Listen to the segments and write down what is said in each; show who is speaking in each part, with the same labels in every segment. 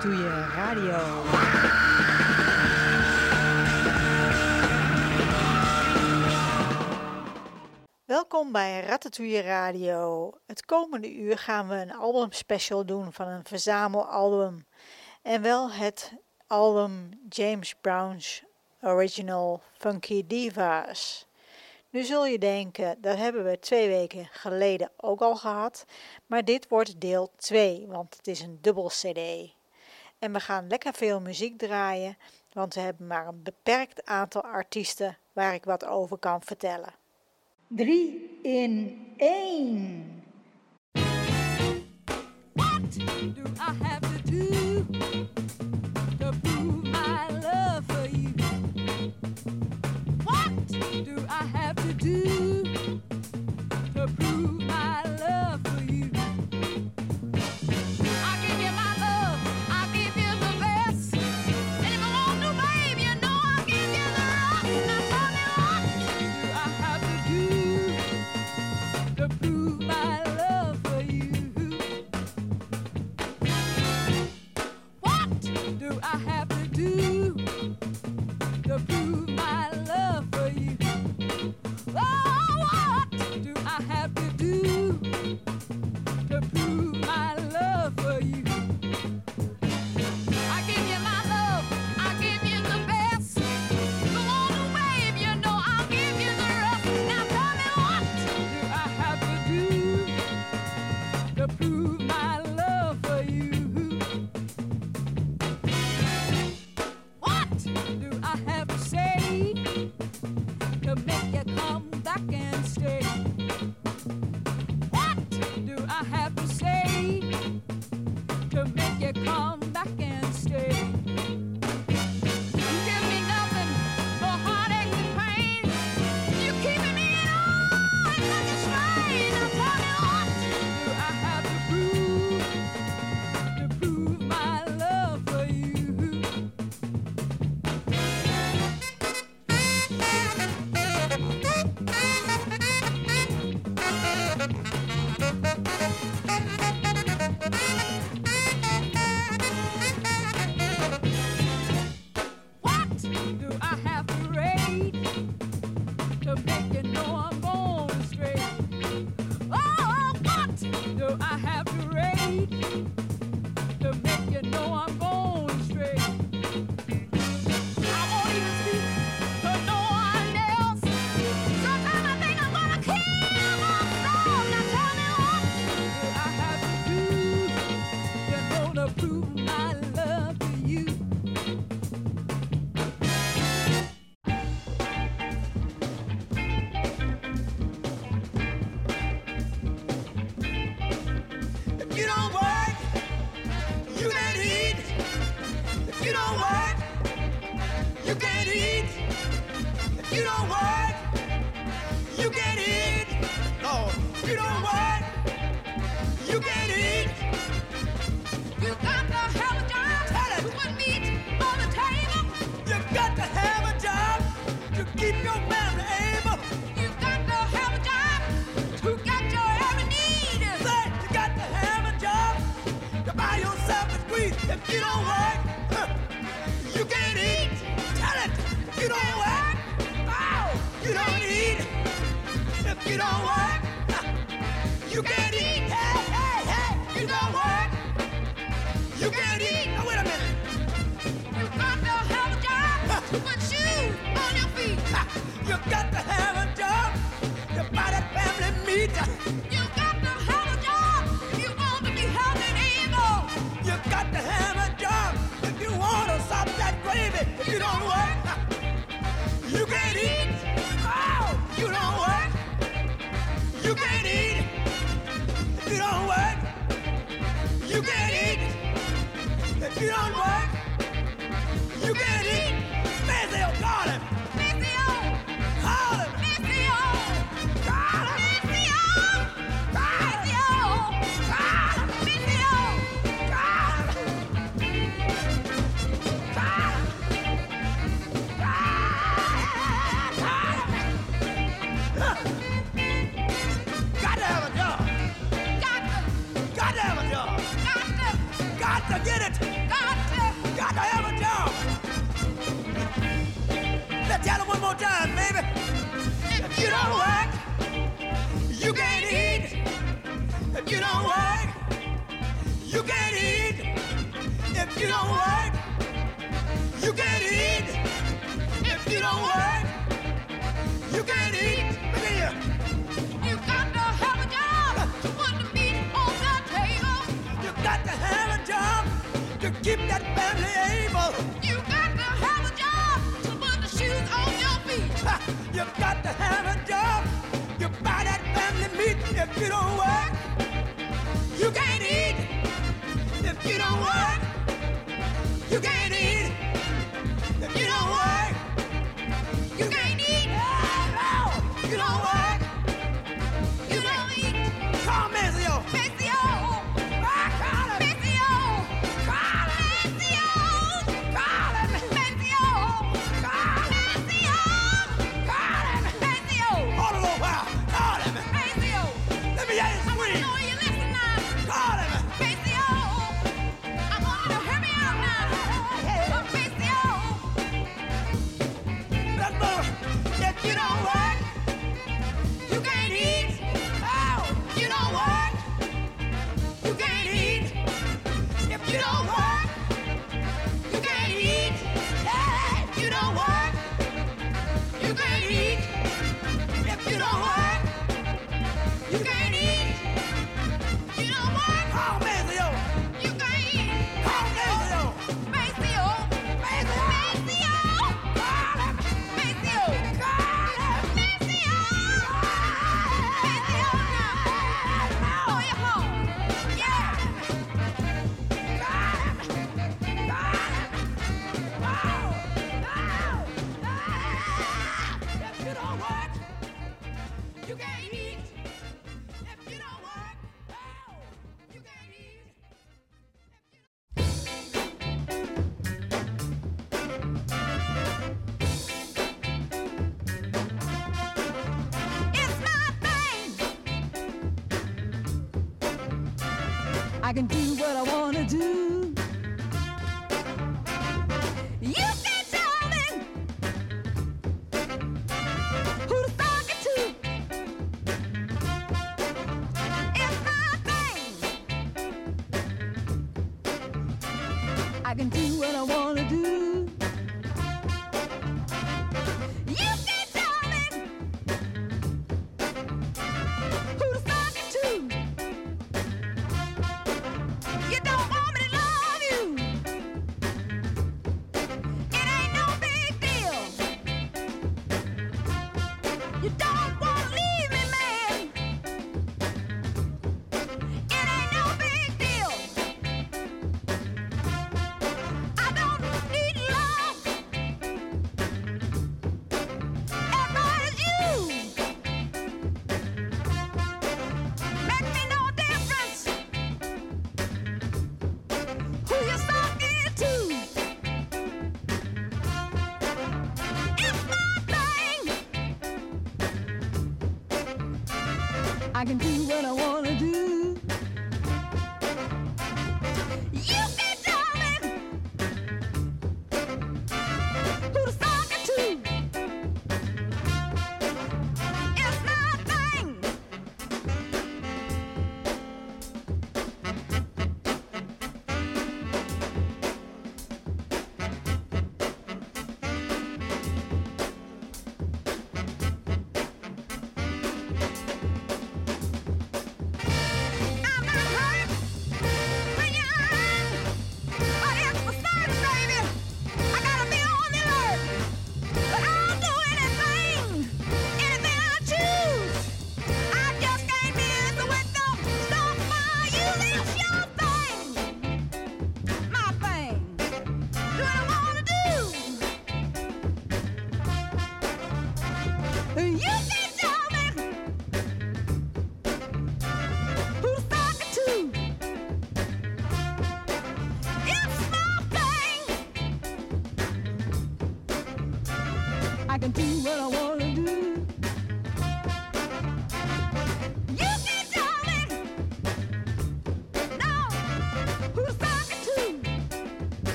Speaker 1: to je radio. Welkom bij Ratatouille Radio. Het komende uur gaan we een albumspecial doen van een verzamelalbum. En wel het album James Brown's Original Funky Divas. Nu zul je denken, dat hebben we twee weken geleden ook al gehad, maar dit wordt deel 2, want het is een dubbel CD. En we gaan lekker veel muziek draaien, want we hebben maar een beperkt aantal artiesten waar ik wat over kan vertellen. 3 in 1.
Speaker 2: What do I have you
Speaker 3: don't work. You can't eat. Hey, hey, hey, you don't work. You can't eat. Now, wait a minute.
Speaker 2: You got to have a job to put on your feet.
Speaker 3: You got to have a job to buy that family meat.
Speaker 2: You got to have a job if you want to be healthy.
Speaker 3: You got to have a job if you want to stop that you don't work, you can't eat. Oh, you don't work. You can't eat if you don't work. You can't eat if you don't work. You can't eat.
Speaker 4: Look at you.
Speaker 2: You got to have a job to put the meat on the table.
Speaker 4: You got to have a job to keep that family able.
Speaker 2: You got to have a job to put the shoes on your feet.
Speaker 4: Ha, you got to have a job. You buy that family meat if you don't work. You can't eat don't
Speaker 2: want, you
Speaker 4: can't eat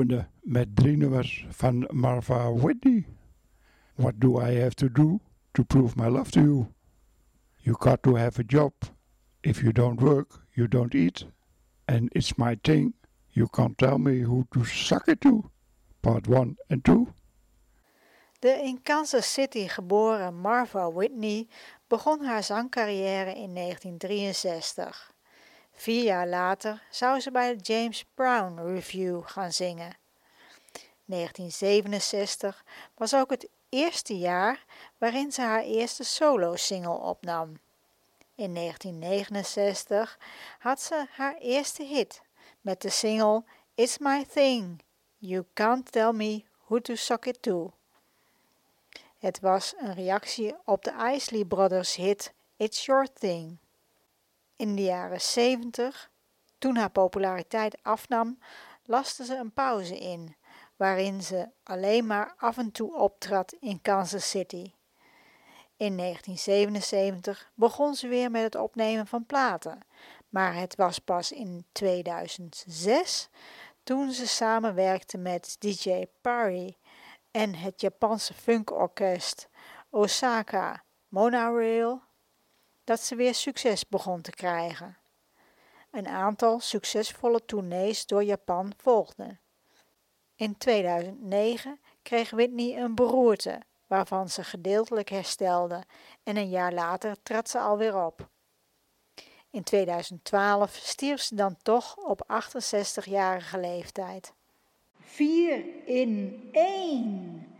Speaker 5: Met drie nummers van Marva Whitney. What do I have to do to prove my love to you? You got to have a job. If you don't work, you don't eat. And it's my thing. You can't tell me who to suck it to. Part 1 en 2.
Speaker 1: De in Kansas City geboren Marva Whitney begon haar zangcarrière in 1963. Vier jaar later zou ze bij de James Brown Review gaan zingen. 1967 was ook het eerste jaar waarin ze haar eerste solo-single opnam. In 1969 had ze haar eerste hit met de single It's My Thing, You Can't Tell Me Who to Suck It To. Het was een reactie op de Isley Brothers hit It's Your Thing. In de jaren 70, toen haar populariteit afnam, laste ze een pauze in, waarin ze alleen maar af en toe optrad in Kansas City. In 1977 begon ze weer met het opnemen van platen, maar het was pas in 2006 toen ze samenwerkte met DJ Parry en het Japanse funkorkest Osaka Monorail dat ze weer succes begon te krijgen. Een aantal succesvolle tournees door Japan volgden. In 2009 kreeg Whitney een beroerte, waarvan ze gedeeltelijk herstelde en een jaar later trad ze alweer op. In 2012 stierf ze dan toch op 68-jarige leeftijd. 4 in 1.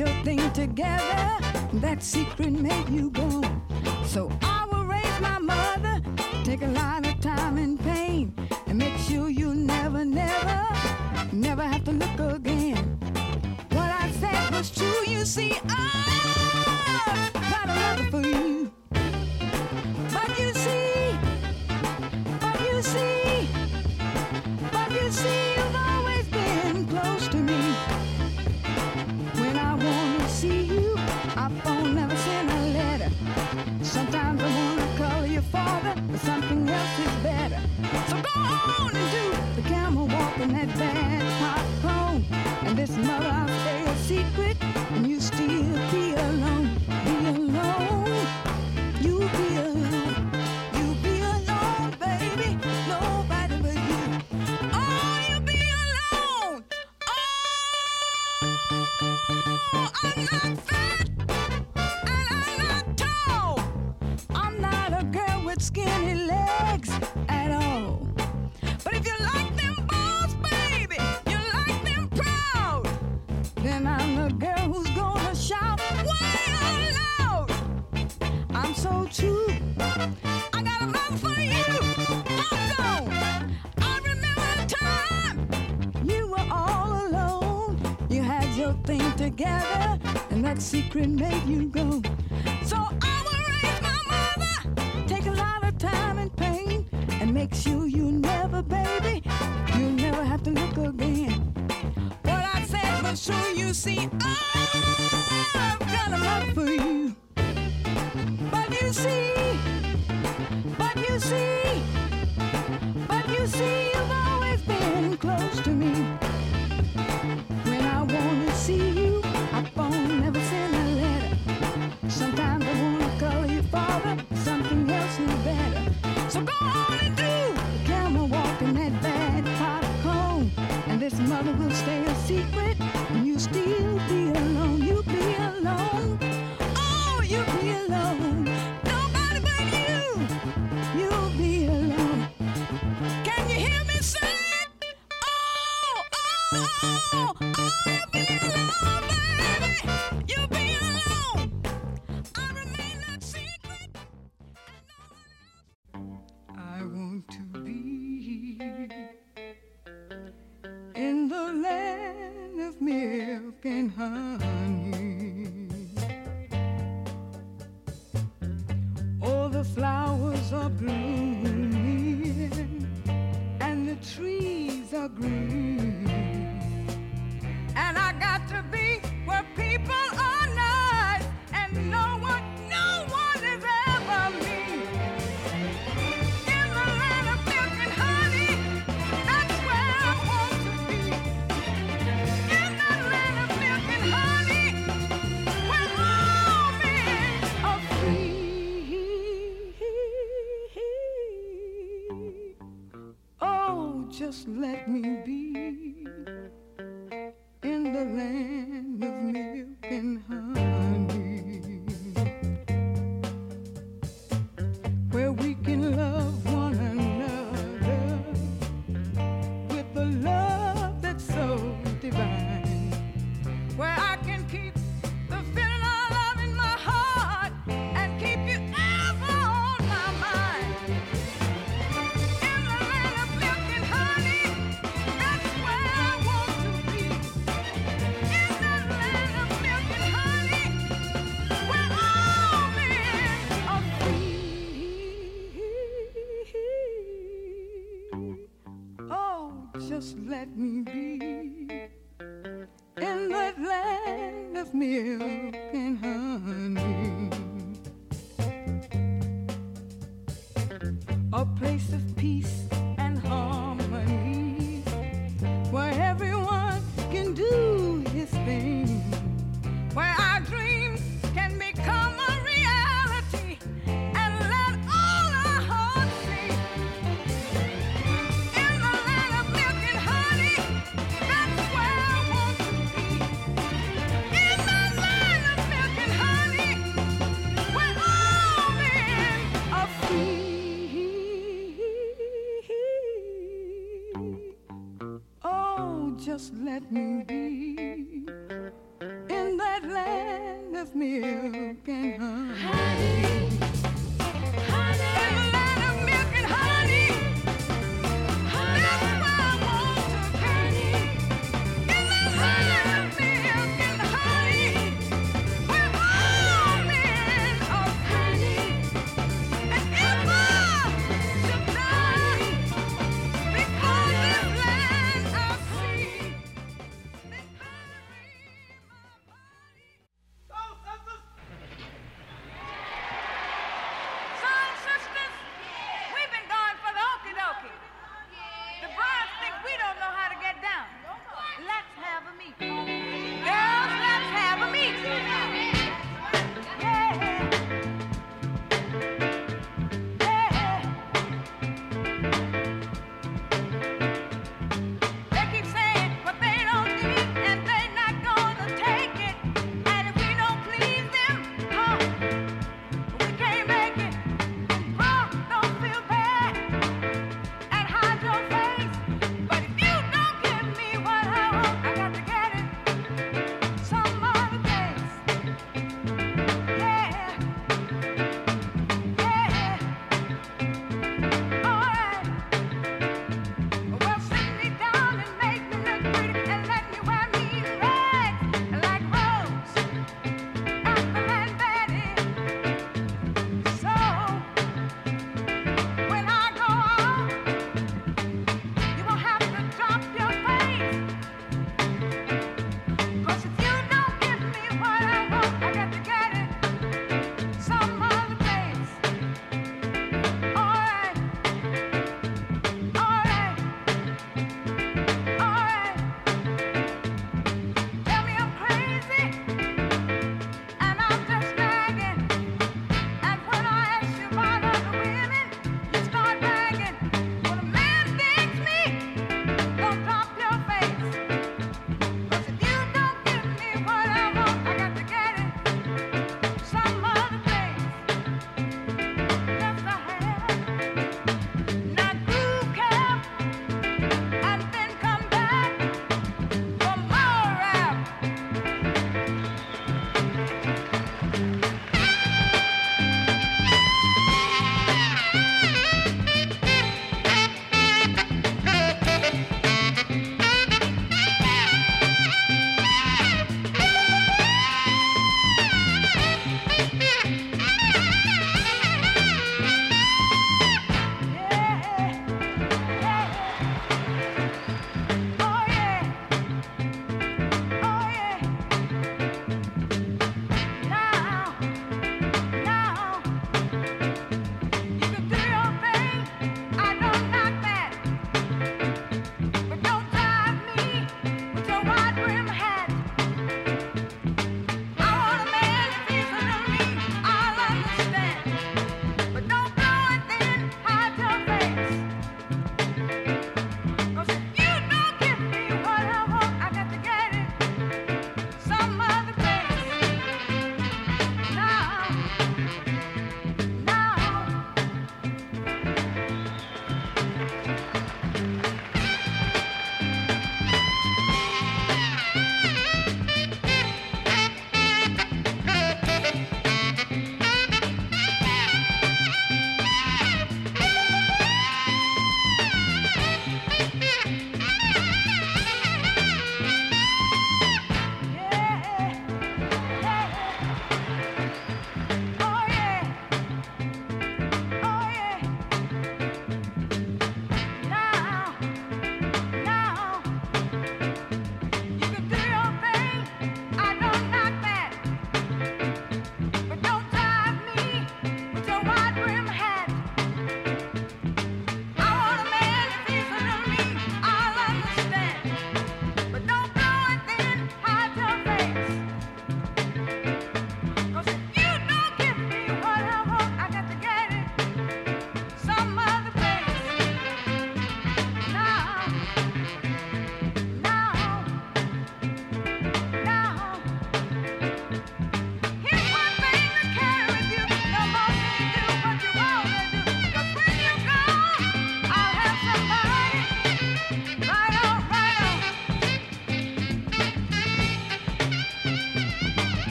Speaker 2: your thing together. That secret made you go. So I will raise my mother. Take a lot of time and pain. And make sure you never, never, never have to look again. What I said was true, you see. I got a love for you. You, I phone, never send that secret alone.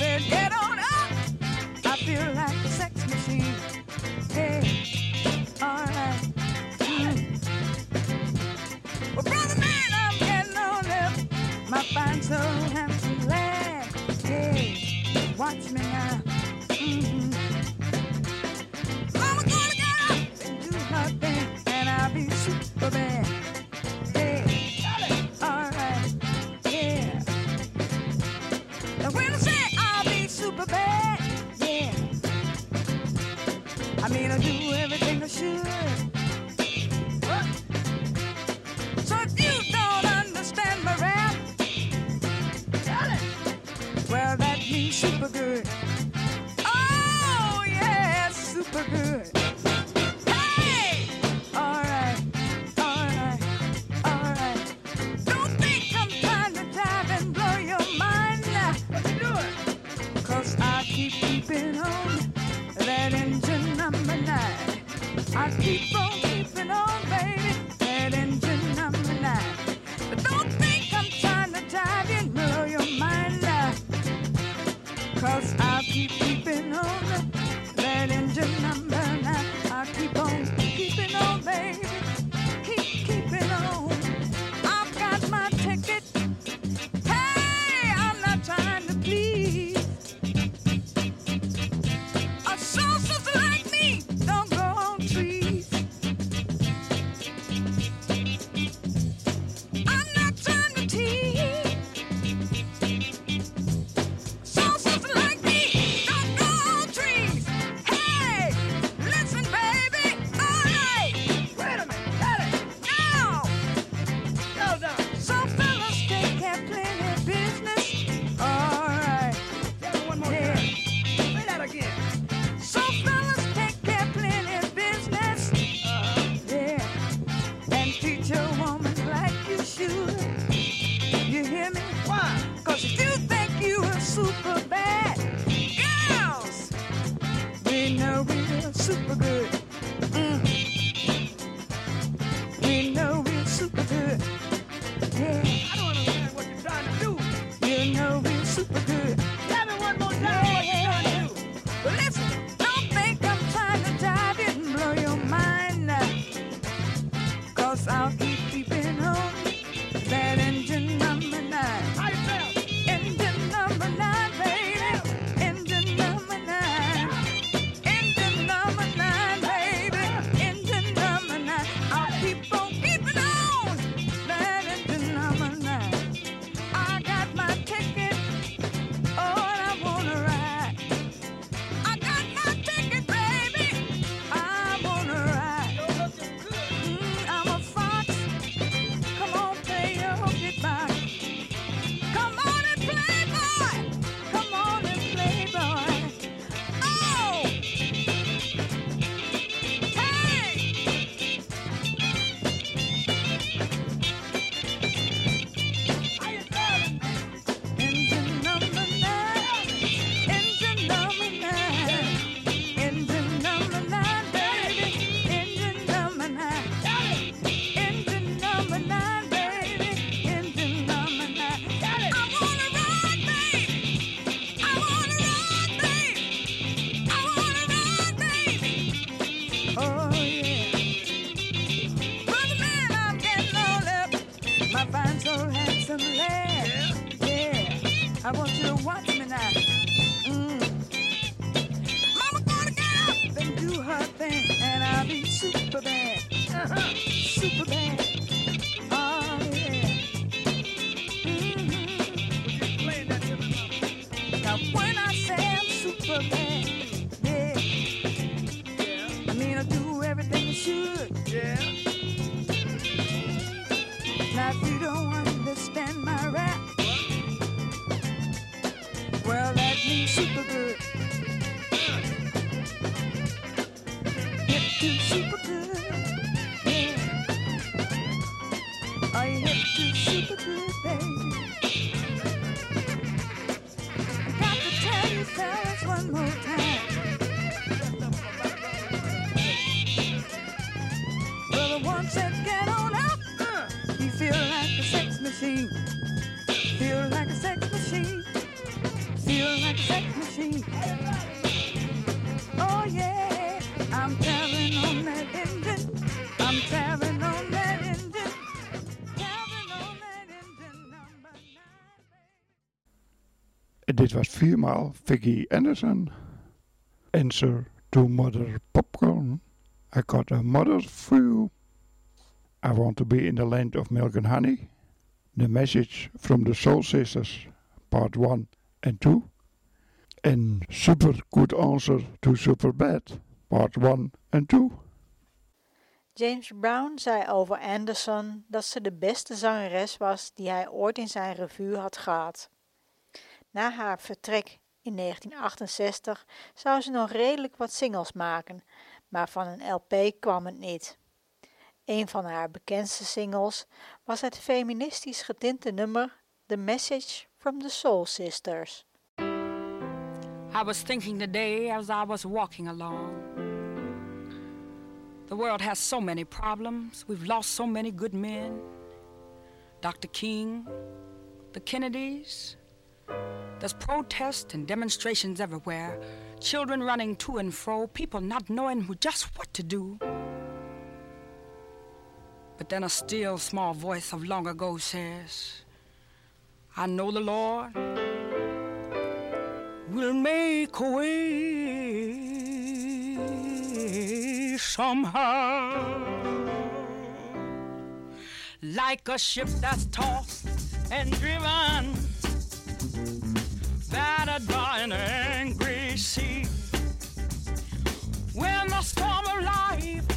Speaker 2: said, yeah.
Speaker 5: Dit was viermaal Vicky Anderson. Answer to Mother Popcorn. I got a mother for you. I Want to Be in the Land of Milk and Honey, The Message from the Soul Sisters, Part 1 and 2, en Super Good Answer to Super Bad, Part 1 and 2.
Speaker 1: James Brown zei over Anderson dat ze de beste zangeres was die hij ooit in zijn revue had gehad. Na haar vertrek in 1968 zou ze nog redelijk wat singles maken, maar van een LP kwam het niet. Een van haar bekendste singles was het feministisch getinte nummer The Message from the Soul Sisters.
Speaker 2: I was thinking today as I was walking along. The world has so many problems. We've lost so many good men. Dr. King, the Kennedys. There's protests and demonstrations everywhere. Children running to and fro, people not knowing just what to do. But then a still small voice of long ago says, I know the Lord will make a way somehow. Like a ship that's tossed and driven battered by an angry sea. When the storm of life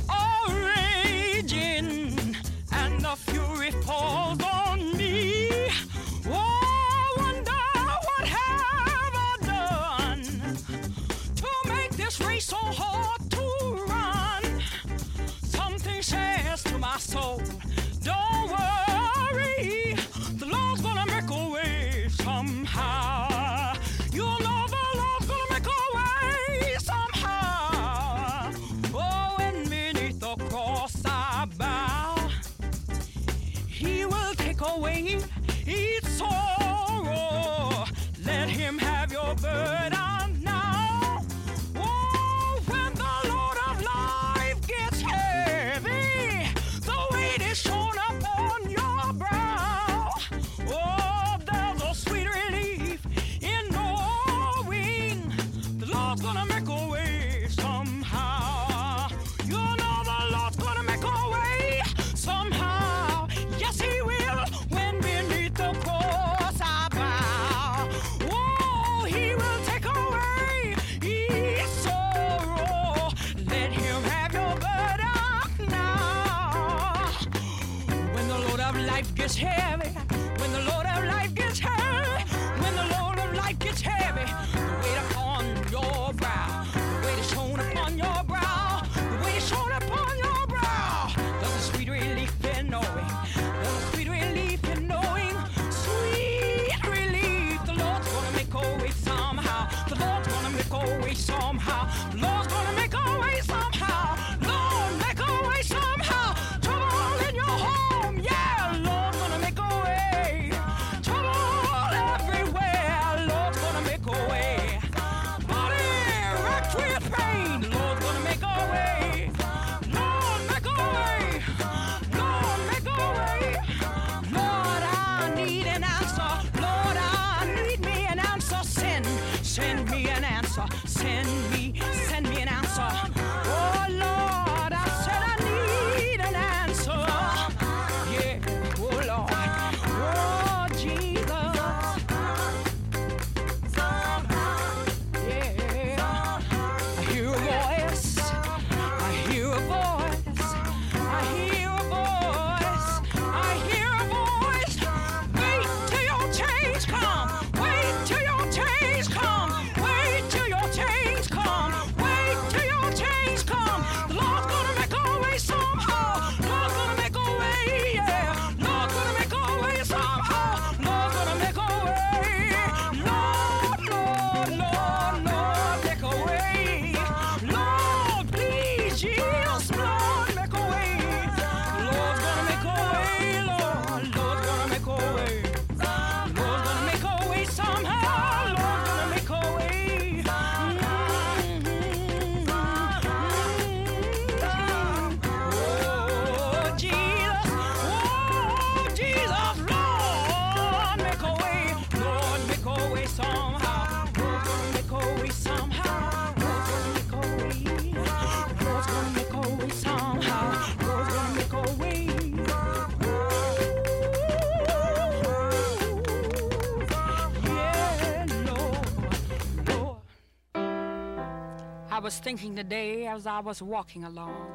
Speaker 2: was thinking today as I was walking along.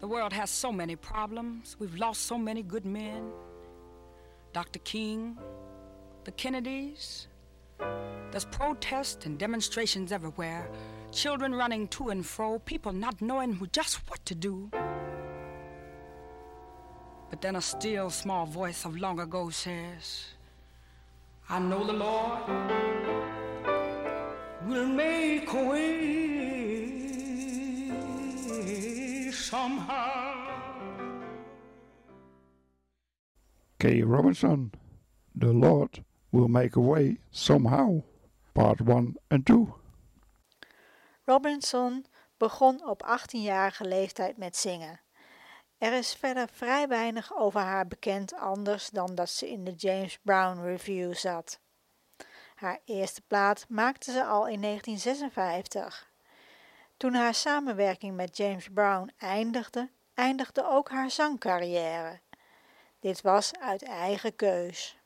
Speaker 2: The world has so many problems. We've lost so many good men. Dr. King, the Kennedys. There's protests and demonstrations everywhere. Children running to and fro, people not knowing just what to do. But then a still small voice of long ago says, I know the Lord will make a way somehow.
Speaker 5: Kay Robinson, The Lord Will Make a Way Somehow, Part 1 en 2.
Speaker 4: Robinson begon op 18-jarige leeftijd met zingen. Er is verder vrij weinig over haar bekend anders dan dat ze in de James Brown Review zat. Haar eerste plaat maakte ze al in 1956. Toen haar samenwerking met James Brown eindigde, eindigde ook haar zangcarrière. Dit was uit eigen keus.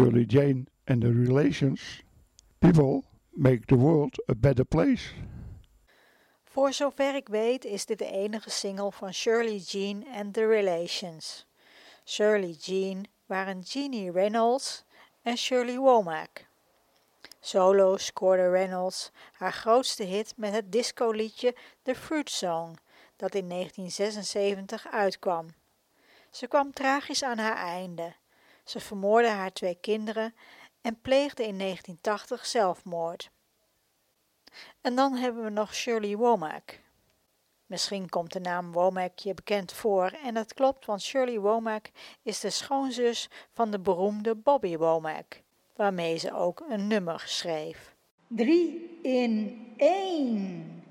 Speaker 5: Shirley Jane and the Relations. People make the world a better place.
Speaker 4: Voor zover ik weet is dit de enige single van Shirley Jean and The Relations. Shirley Jean waren Jeannie Reynolds en Shirley Womack. Solo scoorde Reynolds haar grootste hit met het discoliedje The Fruit Song, dat in 1976 uitkwam. Ze kwam tragisch aan haar einde. Ze vermoordde haar twee kinderen en pleegde in 1980 zelfmoord. En dan hebben we nog Shirley Womack. Misschien komt de naam Womack je bekend voor en dat klopt, want Shirley Womack is de schoonzus van de beroemde Bobby Womack, waarmee ze ook een nummer schreef. Drie in één.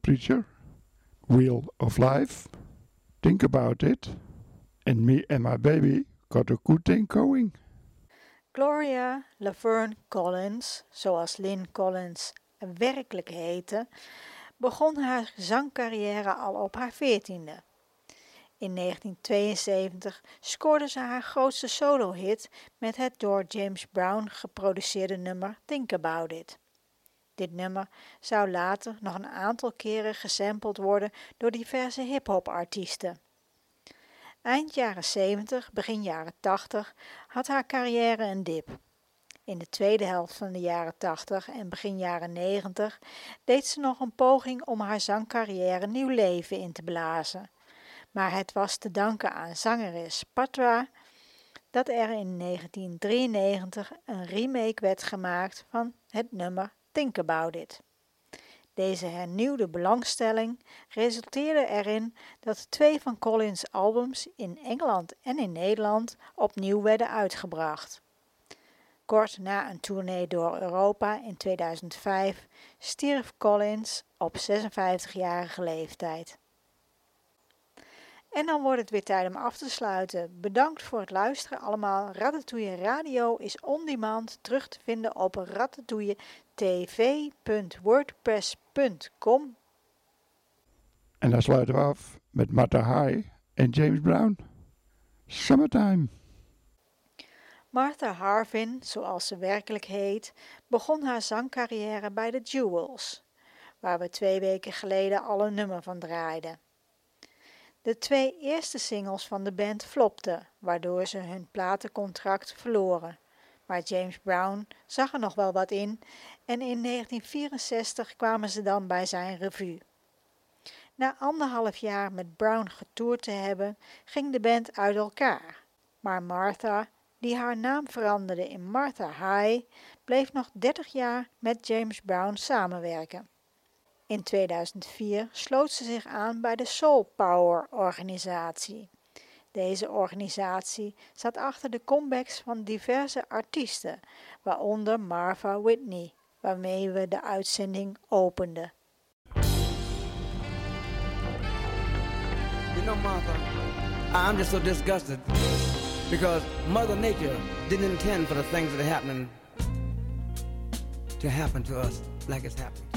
Speaker 5: Preacher. Wheel of Life. Think About It. And Me and My Baby Got a Good Thing Going.
Speaker 1: Gloria Laverne Collins, zoals Lynn Collins werkelijk heette, begon haar zangcarrière al op haar veertiende. In 1972 scoorde ze haar grootste solo-hit met het door James Brown geproduceerde nummer Think About It. Dit nummer zou later nog een aantal keren gesampled worden door diverse hip-hop artiesten. Eind jaren 70, begin jaren 80 had haar carrière een dip. In de tweede helft van de jaren 80 en begin jaren 90 deed ze nog een poging om haar zangcarrière nieuw leven in te blazen. Maar het was te danken aan zangeres Patra dat er in 1993 een remake werd gemaakt van het nummer Think About It. Deze hernieuwde belangstelling resulteerde erin dat twee van Collins' albums in Engeland en in Nederland opnieuw werden uitgebracht. Kort na een tournee door Europa in 2005 stierf Collins op 56-jarige leeftijd. En dan wordt het weer tijd om af te sluiten. Bedankt voor het luisteren allemaal. Ratatouille Radio is on demand terug te vinden op ratatouilletv.wordpress.com.
Speaker 5: En dan sluiten we af met Martha High en James Brown. Summertime.
Speaker 1: Martha Harvin, zoals ze werkelijk heet, begon haar zangcarrière bij de Jewels, waar we twee weken geleden al een nummer van draaiden. De twee eerste singles van de band flopten, waardoor ze hun platencontract verloren. Maar James Brown zag er nog wel wat in en in 1964 kwamen ze dan bij zijn revue. Na anderhalf jaar met Brown getoerd te hebben, ging de band uit elkaar. Maar Martha, die haar naam veranderde in Martha High, bleef nog 30 jaar met James Brown samenwerken. In 2004 sloot ze zich aan bij de Soul Power organisatie. Deze organisatie zat achter de comebacks van diverse artiesten, waaronder Martha Whitney, waarmee we de uitzending openden.
Speaker 3: You know, Martha, I'm just so disgusted because Mother Nature didn't intend for the things that are happening to happen to us like it's happening.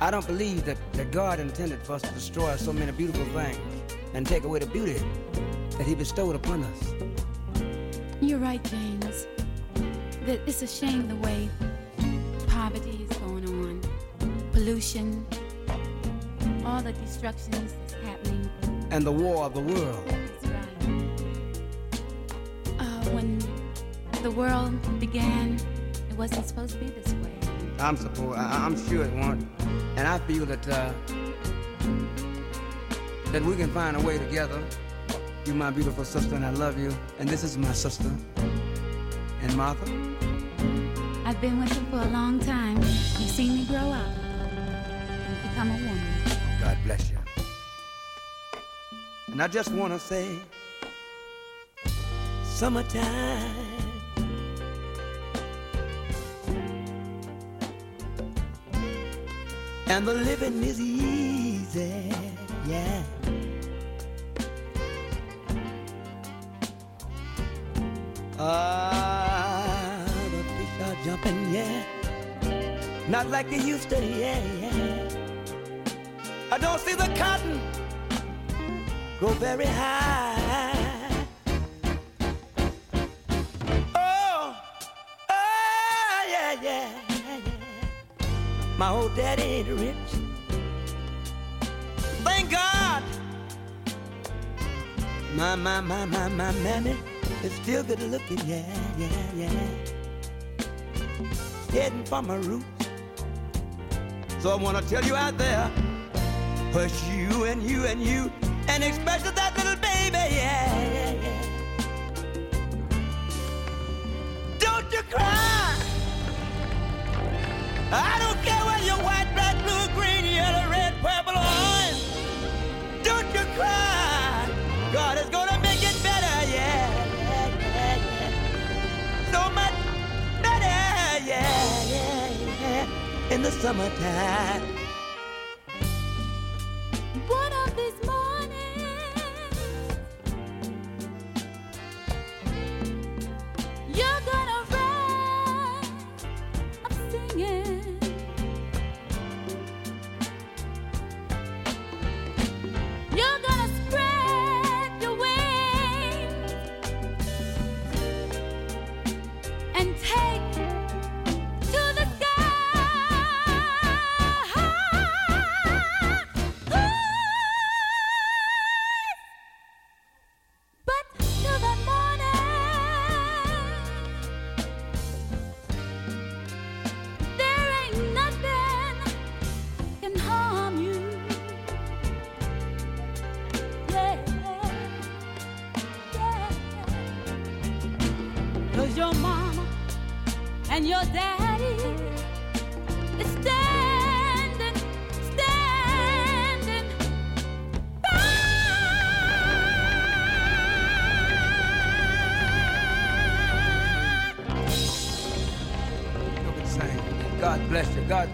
Speaker 3: I don't believe that, that God intended for us to destroy so many beautiful things and take away the beauty that He bestowed upon us.
Speaker 6: You're right, James. That it's a shame the way poverty is going on, pollution, all the destructions that's happening.
Speaker 3: And the war of the world.
Speaker 6: That's right. Uh, when the world began, it wasn't supposed to be this way.
Speaker 3: I'm supposed, I, I'm sure it won't. And I feel that uh, that we can find a way together. You're my beautiful sister, and I love you. And this is my sister. And Martha,
Speaker 6: I've been with you for a long time. You've seen me grow up and become a woman.
Speaker 3: God bless you. And I just want to say, summertime. And the living is easy, yeah. Ah, the fish are jumping, yeah. Not like they used to, yeah, yeah. I don't see the cotton grow very high. Oh, oh, yeah, yeah. My old daddy ain't rich. Thank God. My, my, my, my, my mammy is still good looking, yeah, yeah, yeah. Heading for my roots. So I wanna tell you out there, push you and you and you, and especially that little baby, yeah, yeah, yeah. Don't you cry.
Speaker 6: In the summertime.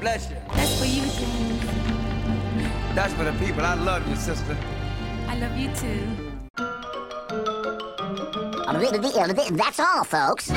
Speaker 3: Bless you. God bless you.
Speaker 7: That's for you, James.
Speaker 3: That's for the people. I love you, sister.
Speaker 7: I love you too.
Speaker 8: That's all, folks.